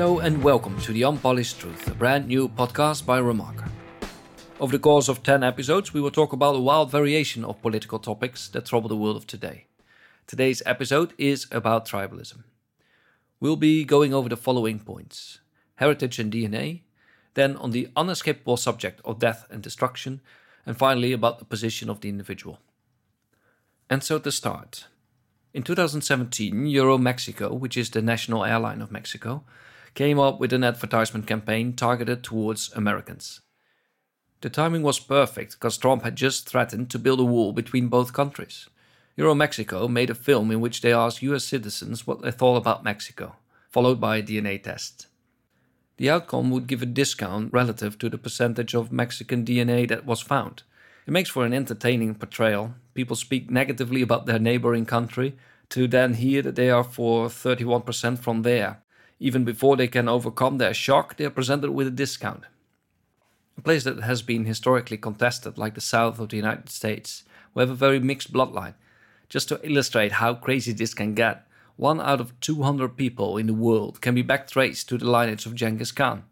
Hello and welcome to The Unpolished Truth, a brand new podcast by Remarker. Over the course of 10 episodes, we will talk about a wild variation of political topics that trouble the world of today. Today's episode is about tribalism. We'll be going over the following points heritage and DNA, then on the unescapable subject of death and destruction, and finally about the position of the individual. And so to start. In 2017, Aeromexico, which is the national airline of Mexico, came up with an advertisement campaign targeted towards Americans. The timing was perfect because Trump had just threatened to build a wall between both countries. Aeromexico made a film in which they asked US citizens what they thought about Mexico, followed by a DNA test. The outcome would give a discount relative to the percentage of Mexican DNA that was found. It makes for an entertaining portrayal. People speak negatively about their neighboring country to then hear that they are for 31% from there, even before they can overcome their shock, they are presented with a discount. A place that has been historically contested, like the south of the United States, we have a very mixed bloodline. Just to illustrate how crazy this can get, one out of 200 people in the world can be backtraced to the lineage of Genghis Khan.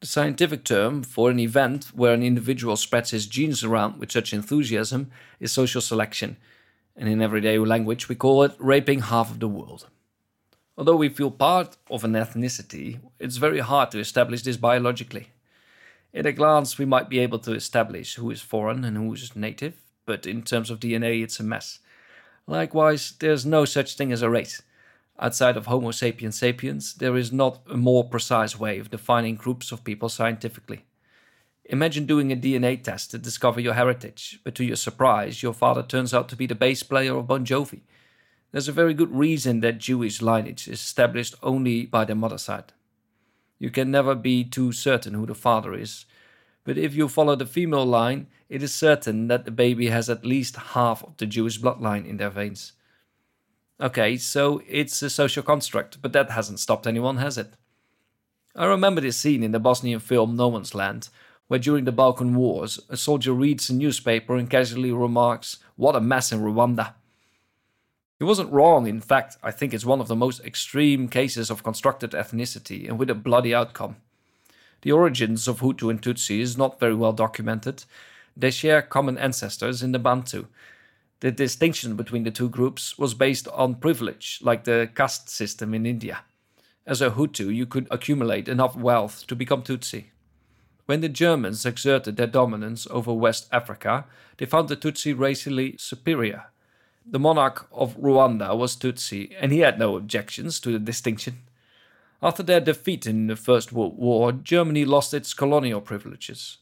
The scientific term for an event where an individual spreads his genes around with such enthusiasm is social selection, and in everyday language we call it raping half of the world. Although we feel part of an ethnicity, it's very hard to establish this biologically. At a glance, we might be able to establish who is foreign and who is native, but in terms of DNA, it's a mess. Likewise, there's no such thing as a race. Outside of Homo sapiens sapiens, there is not a more precise way of defining groups of people scientifically. Imagine doing a DNA test to discover your heritage, but to your surprise, your father turns out to be the bass player of Bon Jovi. There's a very good reason that Jewish lineage is established only by the mother side. You can never be too certain who the father is, but if you follow the female line, it is certain that the baby has at least half of the Jewish bloodline in their veins. Okay, so it's a social construct, but that hasn't stopped anyone, has it? I remember this scene in the Bosnian film No Man's Land, where during the Balkan Wars, a soldier reads a newspaper and casually remarks, What a mess in Rwanda. He wasn't wrong, in fact, I think it's one of the most extreme cases of constructed ethnicity and with a bloody outcome. The origins of Hutu and Tutsi is not very well documented. They share common ancestors in the Bantu. The distinction between the two groups was based on privilege, like the caste system in India. As a Hutu, you could accumulate enough wealth to become Tutsi. When the Germans exerted their dominance over West Africa, they found the Tutsi racially superior the monarch of Rwanda was Tutsi, and he had no objections to the distinction. After their defeat in the First World War, Germany lost its colonial privileges.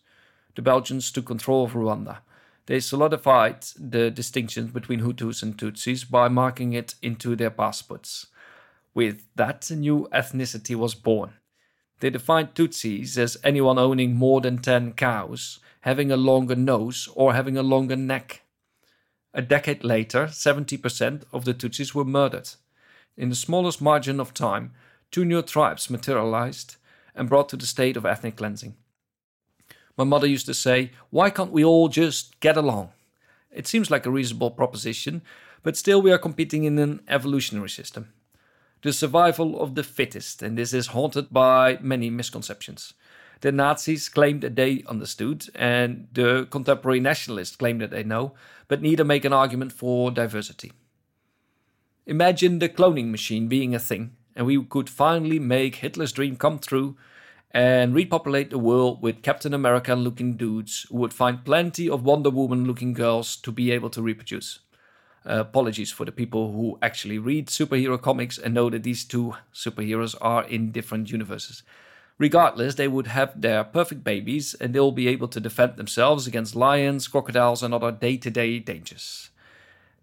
The Belgians took control of Rwanda. They solidified the distinctions between Hutus and Tutsis by marking it into their passports. With that, a new ethnicity was born. They defined Tutsis as anyone owning more than 10 cows, having a longer nose, or having a longer neck. A decade later, 70% of the Tutsis were murdered. In the smallest margin of time, two new tribes materialized and brought to the state of ethnic cleansing. My mother used to say, Why can't we all just get along? It seems like a reasonable proposition, but still we are competing in an evolutionary system. The survival of the fittest, and this is haunted by many misconceptions. The Nazis claim that they understood, and the contemporary nationalists claim that they know, but neither make an argument for diversity. Imagine the cloning machine being a thing, and we could finally make Hitler's dream come true and repopulate the world with Captain America looking dudes who would find plenty of Wonder Woman looking girls to be able to reproduce. Uh, apologies for the people who actually read superhero comics and know that these two superheroes are in different universes. Regardless, they would have their perfect babies and they'll be able to defend themselves against lions, crocodiles, and other day to day dangers.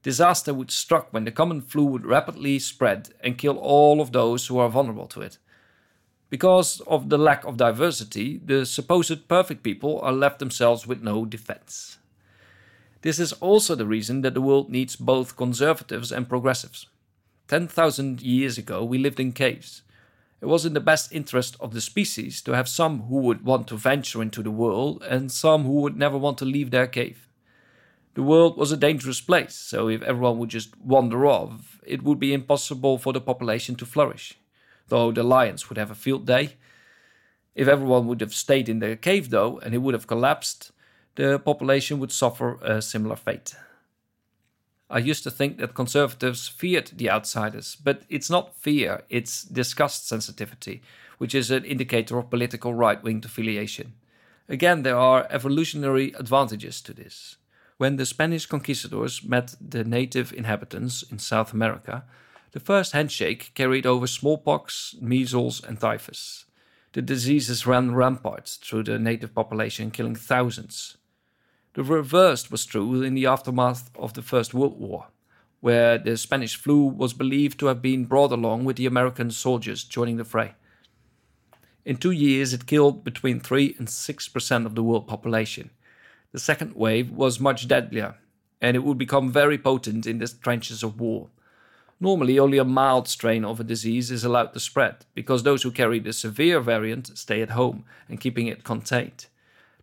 Disaster would strike when the common flu would rapidly spread and kill all of those who are vulnerable to it. Because of the lack of diversity, the supposed perfect people are left themselves with no defense. This is also the reason that the world needs both conservatives and progressives. 10,000 years ago, we lived in caves. It was in the best interest of the species to have some who would want to venture into the world and some who would never want to leave their cave. The world was a dangerous place, so if everyone would just wander off, it would be impossible for the population to flourish. though the lions would have a field day. If everyone would have stayed in their cave, though, and it would have collapsed, the population would suffer a similar fate. I used to think that conservatives feared the outsiders, but it's not fear, it's disgust sensitivity, which is an indicator of political right wing affiliation. Again, there are evolutionary advantages to this. When the Spanish conquistadors met the native inhabitants in South America, the first handshake carried over smallpox, measles, and typhus. The diseases ran rampart through the native population, killing thousands. The reverse was true in the aftermath of the First World War, where the Spanish flu was believed to have been brought along with the American soldiers joining the fray. In two years, it killed between 3 and 6% of the world population. The second wave was much deadlier, and it would become very potent in the trenches of war. Normally, only a mild strain of a disease is allowed to spread, because those who carry the severe variant stay at home and keeping it contained.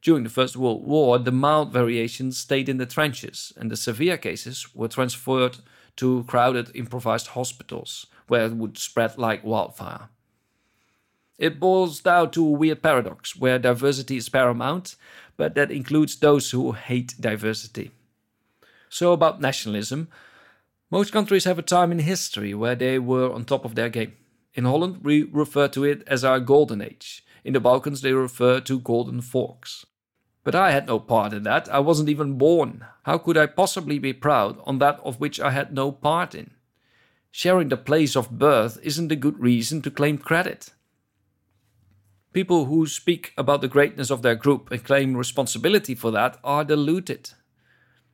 During the First World War, the mild variations stayed in the trenches, and the severe cases were transferred to crowded improvised hospitals, where it would spread like wildfire. It boils down to a weird paradox where diversity is paramount, but that includes those who hate diversity. So, about nationalism, most countries have a time in history where they were on top of their game. In Holland, we refer to it as our golden age. In the Balkans, they refer to golden forks. But I had no part in that. I wasn't even born. How could I possibly be proud on that of which I had no part in? Sharing the place of birth isn't a good reason to claim credit. People who speak about the greatness of their group and claim responsibility for that are deluded.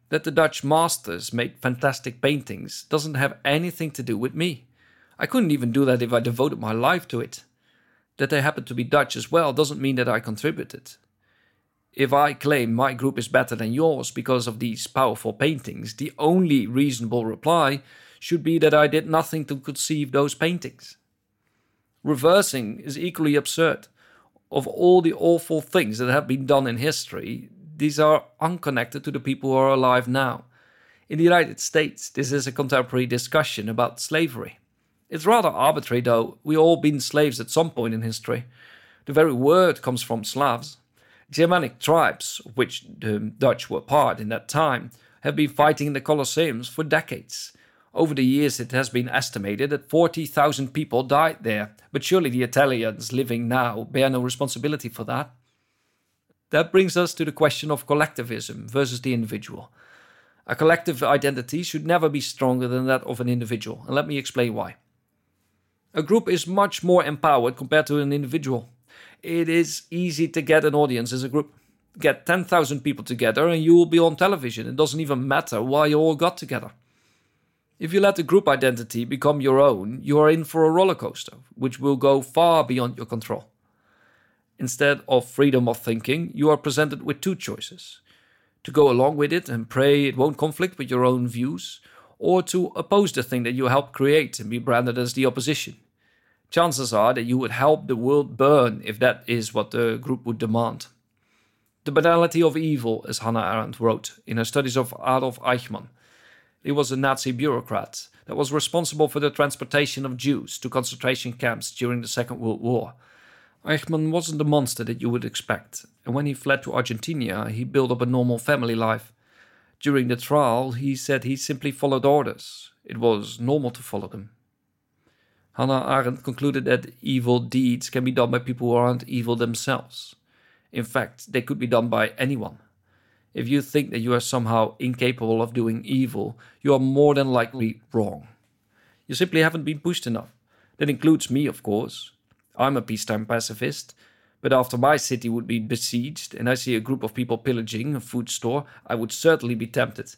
That the Dutch masters made fantastic paintings doesn't have anything to do with me. I couldn't even do that if I devoted my life to it. That they happen to be Dutch as well doesn't mean that I contributed. If I claim my group is better than yours because of these powerful paintings, the only reasonable reply should be that I did nothing to conceive those paintings. Reversing is equally absurd. Of all the awful things that have been done in history, these are unconnected to the people who are alive now. In the United States, this is a contemporary discussion about slavery. It's rather arbitrary, though. We've all been slaves at some point in history. The very word comes from Slavs. Germanic tribes, which the Dutch were part in that time, have been fighting in the Colosseums for decades. Over the years, it has been estimated that 40,000 people died there, but surely the Italians living now bear no responsibility for that. That brings us to the question of collectivism versus the individual. A collective identity should never be stronger than that of an individual, and let me explain why. A group is much more empowered compared to an individual it is easy to get an audience as a group. Get 10,000 people together and you will be on television. It doesn't even matter why you all got together. If you let the group identity become your own, you are in for a roller coaster, which will go far beyond your control. Instead of freedom of thinking, you are presented with two choices to go along with it and pray it won't conflict with your own views, or to oppose the thing that you helped create and be branded as the opposition chances are that you would help the world burn if that is what the group would demand. The banality of evil, as Hannah Arendt wrote in her studies of Adolf Eichmann. He was a Nazi bureaucrat that was responsible for the transportation of Jews to concentration camps during the Second World War. Eichmann wasn't the monster that you would expect, and when he fled to Argentina, he built up a normal family life. During the trial, he said he simply followed orders. It was normal to follow them. Hannah Arendt concluded that evil deeds can be done by people who aren't evil themselves. In fact, they could be done by anyone. If you think that you are somehow incapable of doing evil, you are more than likely wrong. You simply haven't been pushed enough. That includes me, of course. I'm a peacetime pacifist, but after my city would be besieged and I see a group of people pillaging a food store, I would certainly be tempted.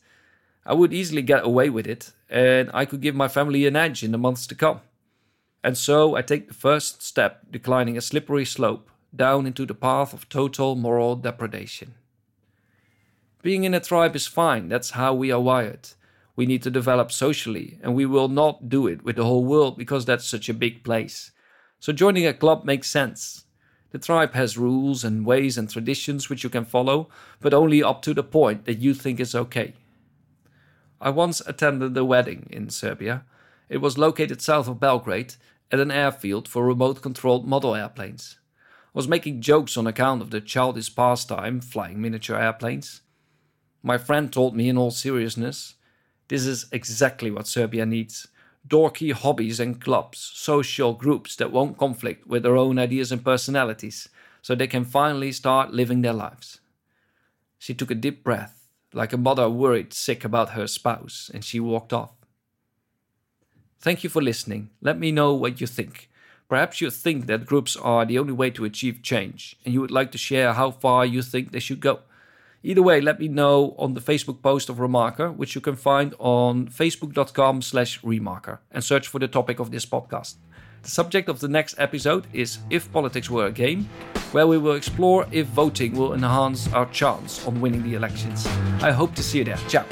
I would easily get away with it, and I could give my family an edge in the months to come. And so I take the first step, declining a slippery slope down into the path of total moral depredation. Being in a tribe is fine, that's how we are wired. We need to develop socially, and we will not do it with the whole world because that's such a big place. So joining a club makes sense. The tribe has rules and ways and traditions which you can follow, but only up to the point that you think is okay. I once attended a wedding in Serbia it was located south of Belgrade, at an airfield for remote controlled model airplanes. I was making jokes on account of the childish pastime flying miniature airplanes. My friend told me in all seriousness this is exactly what Serbia needs dorky hobbies and clubs, social groups that won't conflict with their own ideas and personalities, so they can finally start living their lives. She took a deep breath, like a mother worried sick about her spouse, and she walked off. Thank you for listening. Let me know what you think. Perhaps you think that groups are the only way to achieve change, and you would like to share how far you think they should go. Either way, let me know on the Facebook post of Remarker, which you can find on facebook.com slash remarker, and search for the topic of this podcast. The subject of the next episode is If Politics Were a Game, where we will explore if voting will enhance our chance on winning the elections. I hope to see you there. Ciao.